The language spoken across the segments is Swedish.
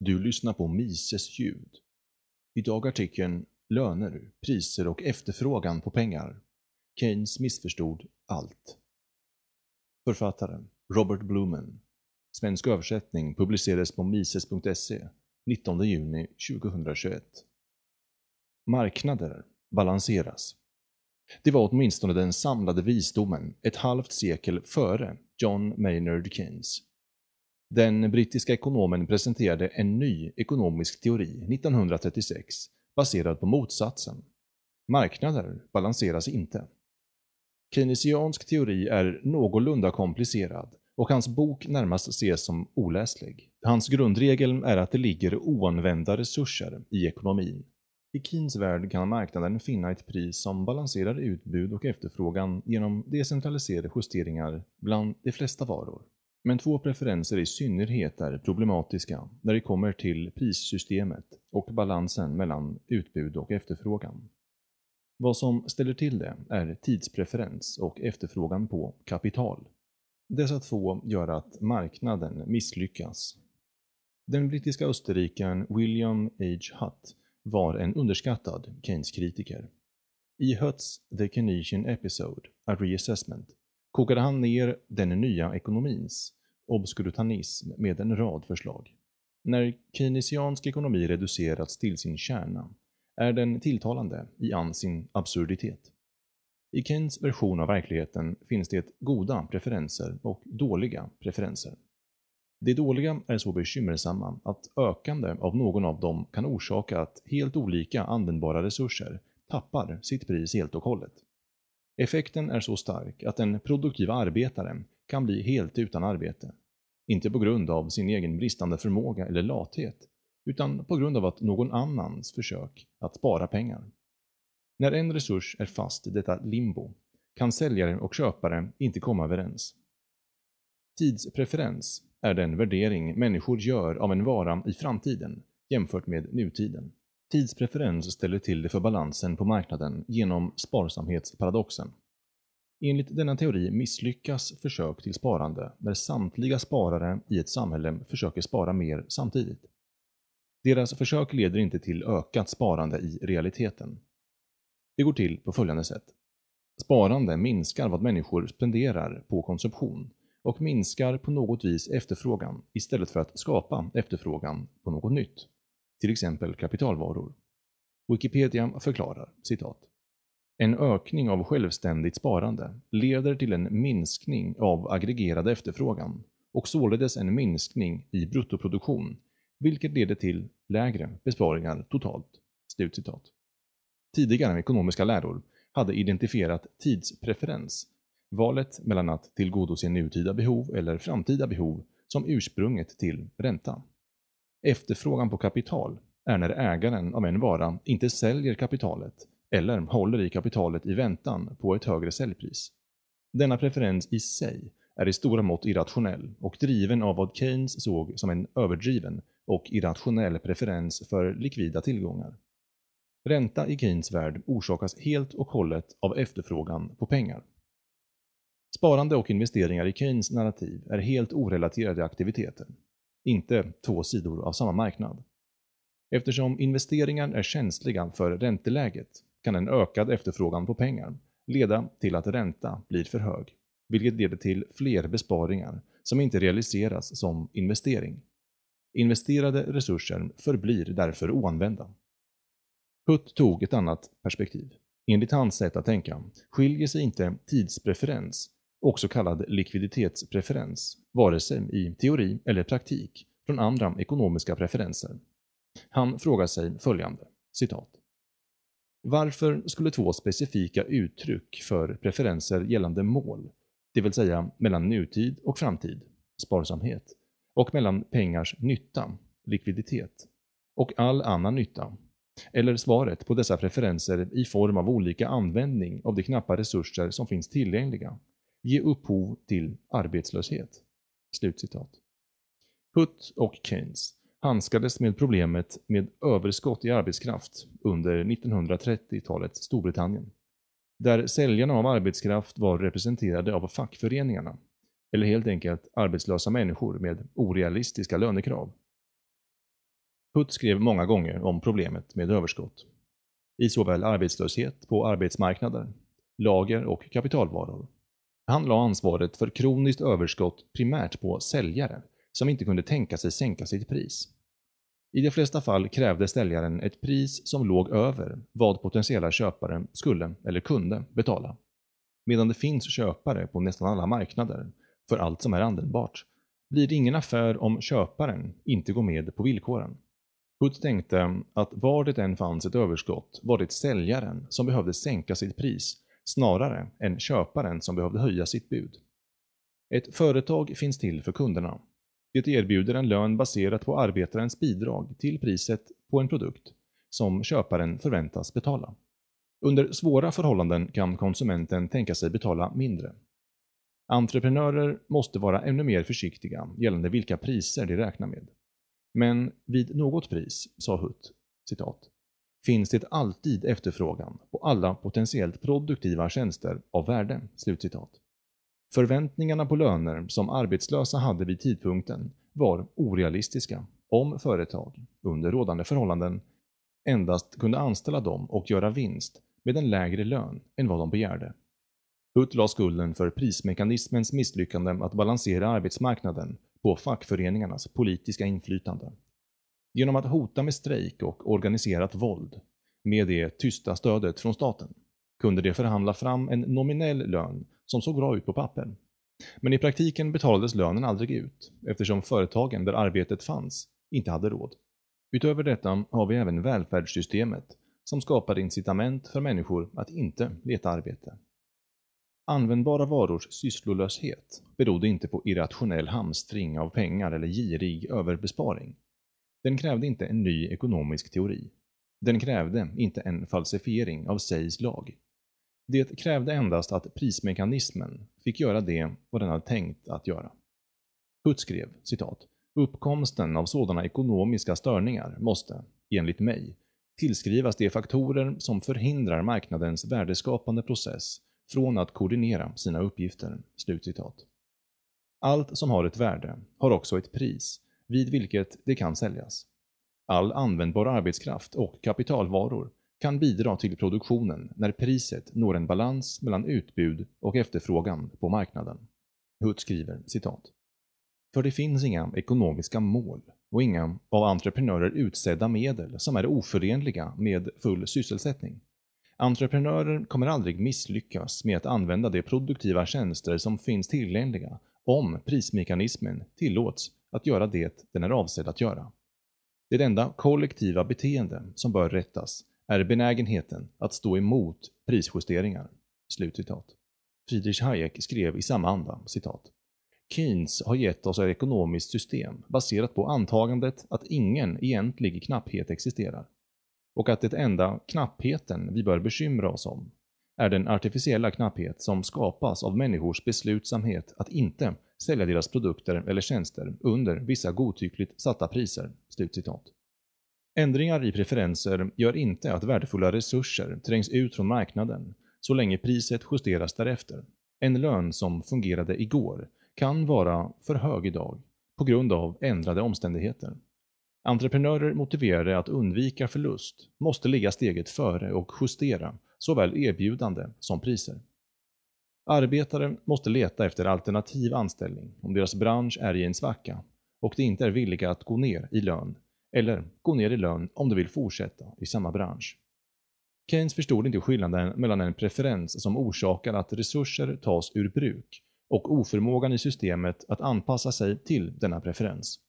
Du lyssnar på Mises ljud. Idag artikeln Löner, priser och efterfrågan på pengar. Keynes missförstod allt. Författaren Robert Blumen. Svensk översättning publicerades på mises.se 19 juni 2021. Marknader balanseras. Det var åtminstone den samlade visdomen ett halvt sekel före John Maynard Keynes. Den brittiska ekonomen presenterade en ny ekonomisk teori 1936 baserad på motsatsen. Marknader balanseras inte. Keynesiansk teori är någorlunda komplicerad och hans bok närmast ses som oläslig. Hans grundregel är att det ligger oanvända resurser i ekonomin. I Keynes värld kan marknaden finna ett pris som balanserar utbud och efterfrågan genom decentraliserade justeringar bland de flesta varor. Men två preferenser i synnerhet är problematiska när det kommer till prissystemet och balansen mellan utbud och efterfrågan. Vad som ställer till det är tidspreferens och efterfrågan på kapital. Dessa två gör att marknaden misslyckas. Den brittiska österrikaren William H. Hutt var en underskattad Keynes-kritiker. I Hutts The Keynesian Episode, A Reassessment, kokade han ner den nya ekonomins obskuritanism med en rad förslag. När keynesiansk ekonomi reducerats till sin kärna är den tilltalande i all sin absurditet. I Keynes version av verkligheten finns det goda preferenser och dåliga preferenser. Det dåliga är så bekymmersamma att ökande av någon av dem kan orsaka att helt olika användbara resurser tappar sitt pris helt och hållet. Effekten är så stark att den produktiva arbetaren kan bli helt utan arbete. Inte på grund av sin egen bristande förmåga eller lathet, utan på grund av att någon annans försök att spara pengar. När en resurs är fast i detta limbo kan säljare och köpare inte komma överens. Tidspreferens är den värdering människor gör av en vara i framtiden jämfört med nutiden. Tidspreferens ställer till det för balansen på marknaden genom sparsamhetsparadoxen. Enligt denna teori misslyckas försök till sparande när samtliga sparare i ett samhälle försöker spara mer samtidigt. Deras försök leder inte till ökat sparande i realiteten. Det går till på följande sätt. Sparande minskar vad människor spenderar på konsumtion och minskar på något vis efterfrågan istället för att skapa efterfrågan på något nytt, till exempel kapitalvaror. Wikipedia förklarar, citat. En ökning av självständigt sparande leder till en minskning av aggregerad efterfrågan och således en minskning i bruttoproduktion, vilket leder till lägre besparingar totalt.” Slutcitat. Tidigare ekonomiska läror hade identifierat tidspreferens, valet mellan att tillgodose nutida behov eller framtida behov, som ursprunget till ränta. Efterfrågan på kapital är när ägaren av en vara inte säljer kapitalet eller håller i kapitalet i väntan på ett högre säljpris. Denna preferens i sig är i stora mått irrationell och driven av vad Keynes såg som en överdriven och irrationell preferens för likvida tillgångar. Ränta i Keynes värld orsakas helt och hållet av efterfrågan på pengar. Sparande och investeringar i Keynes narrativ är helt orelaterade aktiviteter, inte två sidor av samma marknad. Eftersom investeringar är känsliga för ränteläget kan en ökad efterfrågan på pengar leda till att ränta blir för hög, vilket leder till fler besparingar som inte realiseras som investering. Investerade resurser förblir därför oanvända. Hutt tog ett annat perspektiv. Enligt hans sätt att tänka skiljer sig inte tidspreferens, också kallad likviditetspreferens, vare sig i teori eller praktik från andra ekonomiska preferenser. Han frågar sig följande, citat. Varför skulle två specifika uttryck för preferenser gällande mål, det vill säga mellan nutid och framtid, sparsamhet, och mellan pengars nytta, likviditet, och all annan nytta, eller svaret på dessa preferenser i form av olika användning av de knappa resurser som finns tillgängliga, ge upphov till arbetslöshet. Slutcitat. Hutt och Keynes handskades med problemet med överskott i arbetskraft under 1930-talets Storbritannien, där säljarna av arbetskraft var representerade av fackföreningarna, eller helt enkelt arbetslösa människor med orealistiska lönekrav. Hutt skrev många gånger om problemet med överskott. I såväl arbetslöshet på arbetsmarknader, lager och kapitalvaror. Han la ansvaret för kroniskt överskott primärt på säljare som inte kunde tänka sig sänka sitt pris. I de flesta fall krävde säljaren ett pris som låg över vad potentiella köpare skulle eller kunde betala. Medan det finns köpare på nästan alla marknader för allt som är användbart, blir det ingen affär om köparen inte går med på villkoren. Hood tänkte att var det än fanns ett överskott var det säljaren som behövde sänka sitt pris snarare än köparen som behövde höja sitt bud. Ett företag finns till för kunderna. Det erbjuder en lön baserat på arbetarens bidrag till priset på en produkt som köparen förväntas betala. Under svåra förhållanden kan konsumenten tänka sig betala mindre. Entreprenörer måste vara ännu mer försiktiga gällande vilka priser de räknar med. Men vid något pris, sa Hutt, citat, finns det alltid efterfrågan på alla potentiellt produktiva tjänster av värde. Slutcitat. Förväntningarna på löner som arbetslösa hade vid tidpunkten var orealistiska om företag, under rådande förhållanden, endast kunde anställa dem och göra vinst med en lägre lön än vad de begärde. Hutt la skulden för prismekanismens misslyckande att balansera arbetsmarknaden på fackföreningarnas politiska inflytande. Genom att hota med strejk och organiserat våld, med det tysta stödet från staten, kunde de förhandla fram en nominell lön som såg bra ut på papper. Men i praktiken betalades lönen aldrig ut, eftersom företagen där arbetet fanns inte hade råd. Utöver detta har vi även välfärdssystemet, som skapar incitament för människor att inte leta arbete. Användbara varors sysslolöshet berodde inte på irrationell hamstring av pengar eller girig överbesparing. Den krävde inte en ny ekonomisk teori. Den krävde inte en falsifiering av Seys lag. Det krävde endast att prismekanismen fick göra det vad den hade tänkt att göra. Hutt skrev, citat, Uppkomsten av sådana ekonomiska störningar måste, enligt mig, tillskrivas de faktorer som förhindrar marknadens värdeskapande process från att koordinera sina uppgifter.” Slutcitat. Allt som har ett värde har också ett pris vid vilket det kan säljas. All användbar arbetskraft och kapitalvaror kan bidra till produktionen när priset når en balans mellan utbud och efterfrågan på marknaden. Hutt skriver citat. För det finns inga ekonomiska mål och inga av entreprenörer utsedda medel som är oförenliga med full sysselsättning. Entreprenörer kommer aldrig misslyckas med att använda de produktiva tjänster som finns tillgängliga om prismekanismen tillåts att göra det den är avsedd att göra. Det enda kollektiva beteende som bör rättas är benägenheten att stå emot prisjusteringar.” Slutcitat. Friedrich Hayek skrev i samma anda, citat. Keynes har gett oss ett ekonomiskt system baserat på antagandet att ingen egentlig knapphet existerar och att det enda knappheten vi bör bekymra oss om är den artificiella knapphet som skapas av människors beslutsamhet att inte sälja deras produkter eller tjänster under vissa godtyckligt satta priser.” Slutcitat. Ändringar i preferenser gör inte att värdefulla resurser trängs ut från marknaden så länge priset justeras därefter. En lön som fungerade igår kan vara för hög idag på grund av ändrade omständigheter. Entreprenörer motiverade att undvika förlust måste ligga steget före och justera såväl erbjudande som priser. Arbetare måste leta efter alternativ anställning om deras bransch är i en svacka och de inte är villiga att gå ner i lön eller gå ner i lön om de vill fortsätta i samma bransch. Keynes förstod inte skillnaden mellan en preferens som orsakar att resurser tas ur bruk och oförmågan i systemet att anpassa sig till denna preferens.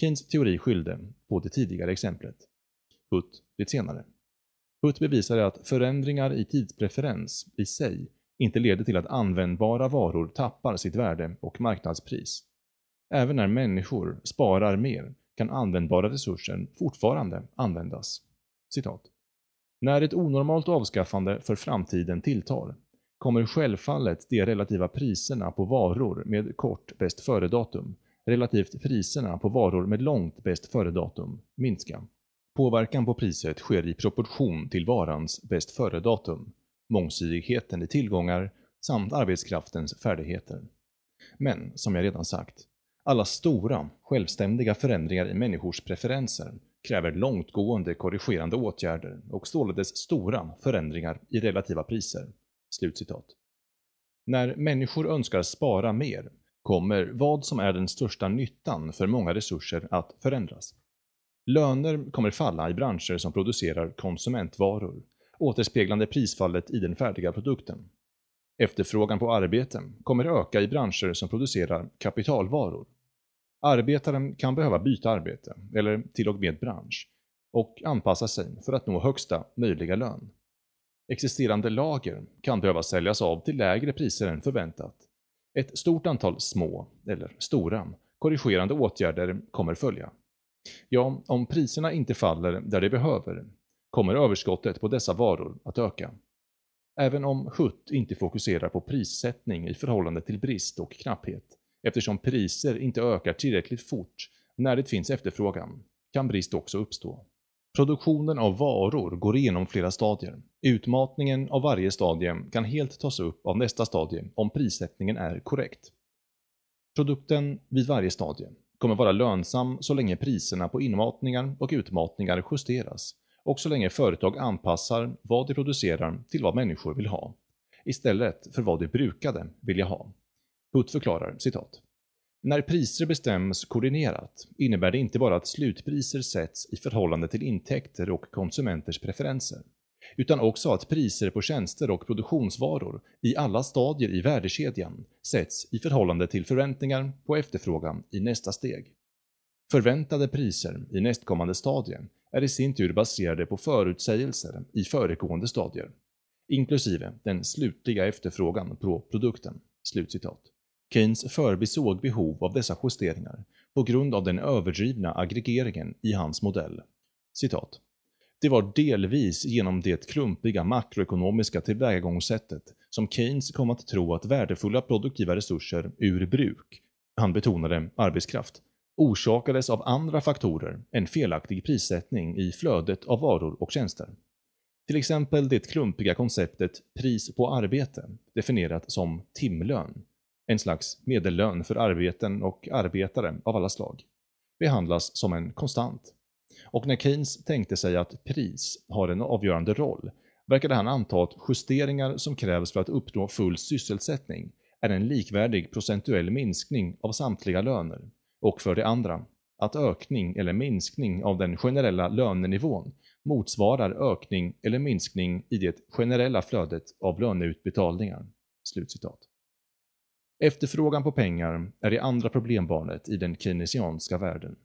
Keynes teori skyllde på det tidigare exemplet, Hutt det senare. Hutt bevisade att förändringar i tidspreferens i sig inte leder till att användbara varor tappar sitt värde och marknadspris. Även när människor sparar mer kan användbara resurser fortfarande användas. Citat. När ett onormalt avskaffande för framtiden tilltar kommer självfallet de relativa priserna på varor med kort bäst före-datum relativt priserna på varor med långt bäst före-datum minska. Påverkan på priset sker i proportion till varans bäst före-datum, mångsidigheten i tillgångar samt arbetskraftens färdigheter. Men, som jag redan sagt, alla stora, självständiga förändringar i människors preferenser kräver långtgående korrigerande åtgärder och således stora förändringar i relativa priser.” Slutcitat. När människor önskar spara mer kommer vad som är den största nyttan för många resurser att förändras. Löner kommer falla i branscher som producerar konsumentvaror, återspeglande prisfallet i den färdiga produkten. Efterfrågan på arbete kommer öka i branscher som producerar kapitalvaror. Arbetaren kan behöva byta arbete, eller till och med bransch, och anpassa sig för att nå högsta möjliga lön. Existerande lager kan behöva säljas av till lägre priser än förväntat. Ett stort antal små, eller stora, korrigerande åtgärder kommer följa. Ja, om priserna inte faller där de behöver, kommer överskottet på dessa varor att öka. Även om HUT inte fokuserar på prissättning i förhållande till brist och knapphet, eftersom priser inte ökar tillräckligt fort när det finns efterfrågan, kan brist också uppstå. Produktionen av varor går igenom flera stadier. Utmatningen av varje stadie kan helt tas upp av nästa stadie om prissättningen är korrekt. Produkten vid varje stadie kommer vara lönsam så länge priserna på inmatningar och utmatningar justeras och så länge företag anpassar vad de producerar till vad människor vill ha, istället för vad de brukade vilja ha. Hutt förklarar citat. När priser bestäms koordinerat innebär det inte bara att slutpriser sätts i förhållande till intäkter och konsumenters preferenser, utan också att priser på tjänster och produktionsvaror i alla stadier i värdekedjan sätts i förhållande till förväntningar på efterfrågan i nästa steg. Förväntade priser i nästkommande stadie är i sin tur baserade på förutsägelser i föregående stadier, inklusive den slutliga efterfrågan på produkten.” Slutcitat. Keynes förbisåg behov av dessa justeringar på grund av den överdrivna aggregeringen i hans modell. Citat. Det var delvis genom det klumpiga makroekonomiska tillvägagångssättet som Keynes kom att tro att värdefulla produktiva resurser ur bruk, han betonade arbetskraft, orsakades av andra faktorer än felaktig prissättning i flödet av varor och tjänster. Till exempel det klumpiga konceptet pris på arbete, definierat som timlön, en slags medellön för arbeten och arbetare av alla slag, behandlas som en konstant. Och när Keynes tänkte sig att pris har en avgörande roll verkade han anta att justeringar som krävs för att uppnå full sysselsättning är en likvärdig procentuell minskning av samtliga löner och för det andra att ökning eller minskning av den generella lönenivån motsvarar ökning eller minskning i det generella flödet av löneutbetalningar.” Slutcitat. Efterfrågan på pengar är det andra problembarnet i den keynesianska världen.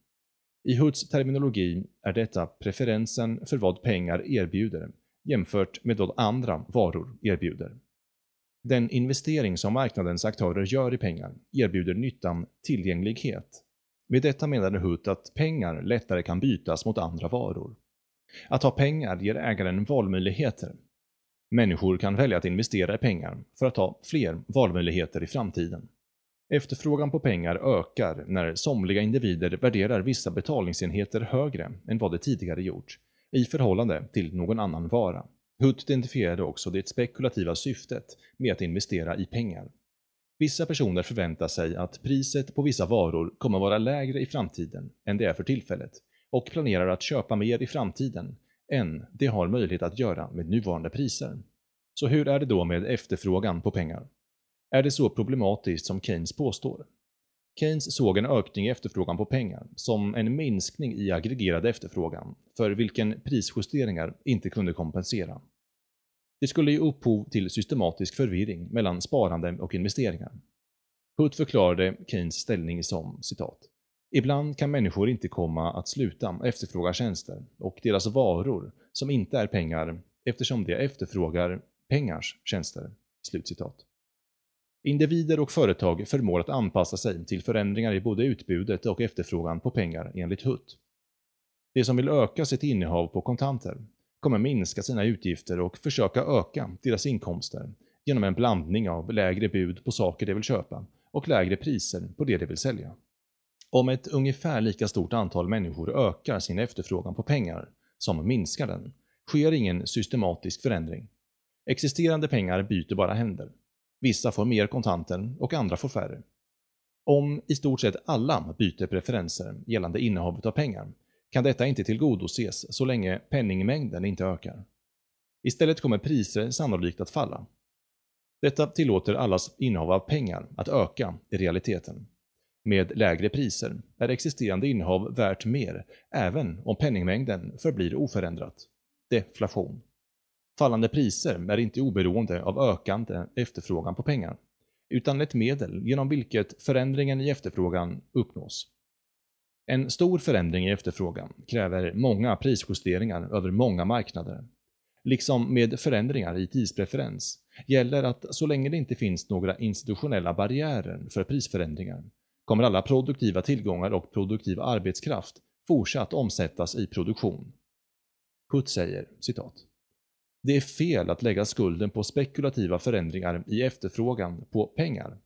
I Hoods terminologi är detta preferensen för vad pengar erbjuder jämfört med vad andra varor erbjuder. Den investering som marknadens aktörer gör i pengar erbjuder nyttan tillgänglighet. Med detta menade Hutt att pengar lättare kan bytas mot andra varor. Att ha pengar ger ägaren valmöjligheter Människor kan välja att investera i pengar för att ha fler valmöjligheter i framtiden. Efterfrågan på pengar ökar när somliga individer värderar vissa betalningsenheter högre än vad de tidigare gjort, i förhållande till någon annan vara. Hutt identifierade också det spekulativa syftet med att investera i pengar. Vissa personer förväntar sig att priset på vissa varor kommer vara lägre i framtiden än det är för tillfället och planerar att köpa mer i framtiden än det har möjlighet att göra med nuvarande priser. Så hur är det då med efterfrågan på pengar? Är det så problematiskt som Keynes påstår? Keynes såg en ökning i efterfrågan på pengar som en minskning i aggregerad efterfrågan, för vilken prisjusteringar inte kunde kompensera. Det skulle ge upphov till systematisk förvirring mellan sparande och investeringar. Hutt förklarade Keynes ställning som citat Ibland kan människor inte komma att sluta efterfråga tjänster och deras varor som inte är pengar eftersom de efterfrågar pengars tjänster.” Slutcitat. Individer och företag förmår att anpassa sig till förändringar i både utbudet och efterfrågan på pengar enligt HUT. De som vill öka sitt innehav på kontanter kommer minska sina utgifter och försöka öka deras inkomster genom en blandning av lägre bud på saker de vill köpa och lägre priser på det de vill sälja. Om ett ungefär lika stort antal människor ökar sin efterfrågan på pengar som minskar den, sker ingen systematisk förändring. Existerande pengar byter bara händer. Vissa får mer kontanter och andra får färre. Om i stort sett alla byter preferenser gällande innehavet av pengar kan detta inte tillgodoses så länge penningmängden inte ökar. Istället kommer priser sannolikt att falla. Detta tillåter allas innehav av pengar att öka i realiteten. Med lägre priser är existerande innehav värt mer även om penningmängden förblir oförändrat. Deflation. Fallande priser är inte oberoende av ökande efterfrågan på pengar, utan ett medel genom vilket förändringen i efterfrågan uppnås. En stor förändring i efterfrågan kräver många prisjusteringar över många marknader. Liksom med förändringar i tidspreferens gäller att så länge det inte finns några institutionella barriärer för prisförändringar kommer alla produktiva tillgångar och produktiv arbetskraft fortsatt omsättas i produktion. Hutt säger citat det är fel att lägga skulden på spekulativa förändringar i efterfrågan på pengar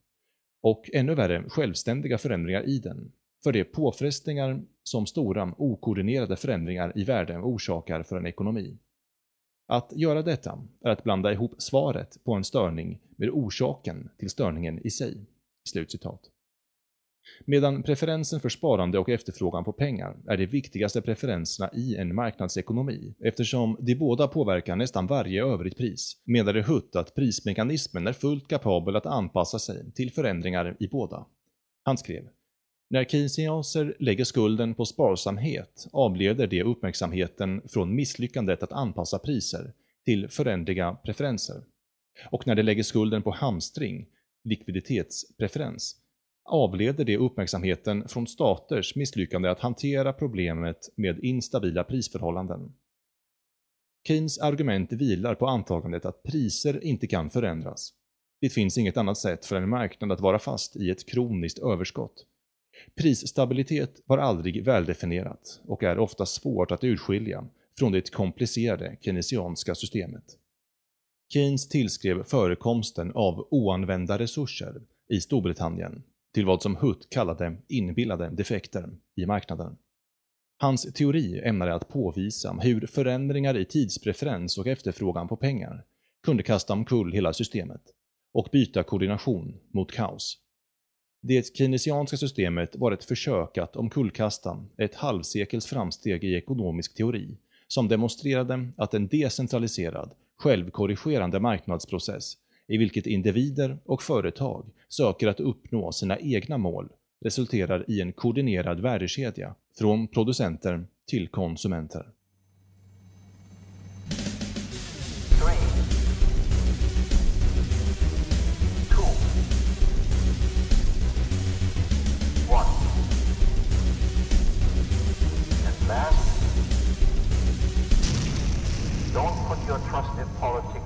och ännu värre självständiga förändringar i den, för de påfrestningar som stora okoordinerade förändringar i värde orsakar för en ekonomi. Att göra detta är att blanda ihop svaret på en störning med orsaken till störningen i sig.” Slutcitat. Medan preferensen för sparande och efterfrågan på pengar är de viktigaste preferenserna i en marknadsekonomi eftersom de båda påverkar nästan varje övrigt pris, menade Hutt att prismekanismen är fullt kapabel att anpassa sig till förändringar i båda. Han skrev när keynesianer lägger skulden på sparsamhet avleder det uppmärksamheten från misslyckandet att anpassa priser till förändliga preferenser. Och när de lägger skulden på hamstring, likviditetspreferens, avleder det uppmärksamheten från staters misslyckande att hantera problemet med instabila prisförhållanden. Keynes argument vilar på antagandet att priser inte kan förändras. Det finns inget annat sätt för en marknad att vara fast i ett kroniskt överskott. Prisstabilitet var aldrig väldefinierat och är ofta svårt att urskilja från det komplicerade keynesianska systemet. Keynes tillskrev förekomsten av oanvända resurser i Storbritannien till vad som Hutt kallade inbillade defekter i marknaden. Hans teori ämnade att påvisa hur förändringar i tidspreferens och efterfrågan på pengar kunde kasta omkull hela systemet och byta koordination mot kaos. Det keynesianska systemet var ett försök att omkullkasta ett halvsekels framsteg i ekonomisk teori som demonstrerade att en decentraliserad, självkorrigerande marknadsprocess i vilket individer och företag söker att uppnå sina egna mål resulterar i en koordinerad värdekedja från producenter till konsumenter. Don't put your trust in politics.